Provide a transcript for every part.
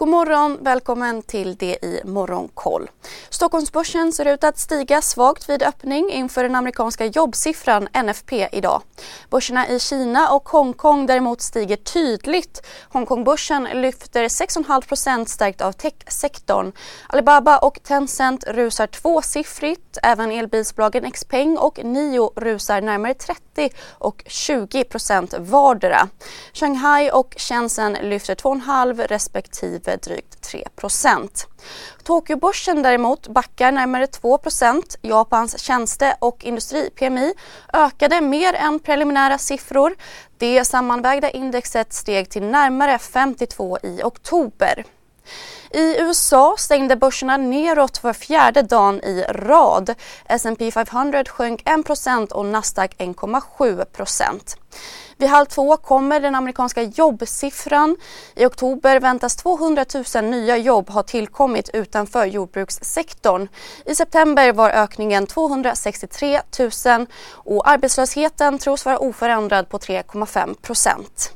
God morgon, välkommen till det i Morgonkoll. Stockholmsbörsen ser ut att stiga svagt vid öppning inför den amerikanska jobbsiffran NFP idag. Börserna i Kina och Hongkong däremot stiger tydligt. Hongkongbörsen lyfter 6,5% stärkt av techsektorn. Alibaba och Tencent rusar tvåsiffrigt. Även elbilsbolagen Xpeng och Nio rusar närmare 30 och 20 procent vardera. Shanghai och Shenzhen lyfter 2,5 respektive drygt 3 Tokyobörsen däremot backar närmare 2% Japans tjänste och industri-PMI ökade mer än preliminära siffror. Det sammanvägda indexet steg till närmare 52 i oktober. I USA stängde börserna neråt för fjärde dagen i rad. S&P 500 sjönk 1% och Nasdaq 1,7 vid halv två kommer den amerikanska jobbsiffran. I oktober väntas 200 000 nya jobb ha tillkommit utanför jordbrukssektorn. I september var ökningen 263 000 och arbetslösheten tros vara oförändrad på 3,5 procent.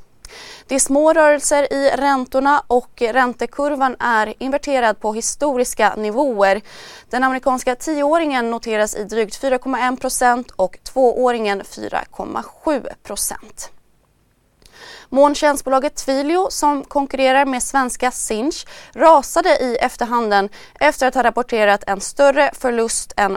Det är små rörelser i räntorna och räntekurvan är inverterad på historiska nivåer. Den amerikanska tioåringen noteras i drygt 4,1 procent och tvååringen 4,7 procent. Molntjänstbolaget Twilio som konkurrerar med svenska Sinch rasade i efterhanden efter att ha rapporterat en större förlust än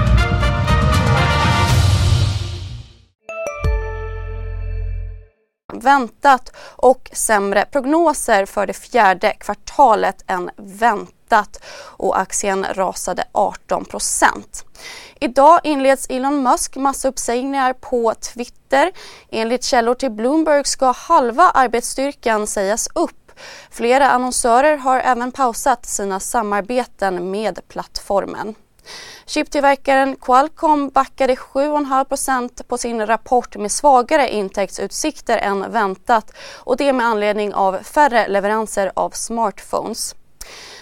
Väntat och sämre prognoser för det fjärde kvartalet än väntat och aktien rasade 18% Idag inleds Elon Musk massuppsägningar på Twitter. Enligt källor till Bloomberg ska halva arbetsstyrkan sägas upp Flera annonsörer har även pausat sina samarbeten med plattformen. Chiptillverkaren Qualcomm backade 7,5% på sin rapport med svagare intäktsutsikter än väntat och det med anledning av färre leveranser av smartphones.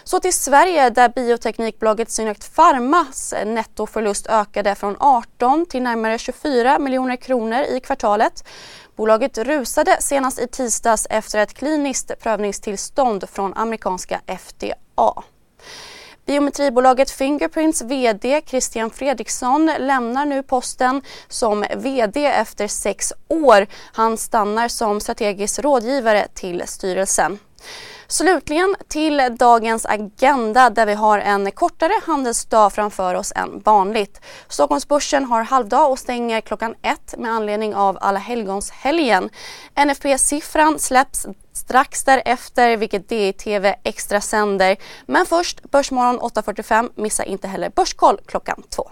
Så till Sverige där bioteknikbolaget Synact Pharmas nettoförlust ökade från 18 till närmare 24 miljoner kronor i kvartalet. Bolaget rusade senast i tisdags efter ett kliniskt prövningstillstånd från amerikanska FDA. Biometribolaget Fingerprints VD Christian Fredriksson lämnar nu posten som VD efter sex år. Han stannar som strategisk rådgivare till styrelsen. Slutligen till dagens agenda där vi har en kortare handelsdag framför oss än vanligt. Stockholmsbörsen har halvdag och stänger klockan ett med anledning av alla helgons-helgen. NFP-siffran släpps strax därefter vilket DI-TV extra sänder. Men först Börsmorgon 8.45. Missa inte heller Börskoll klockan två.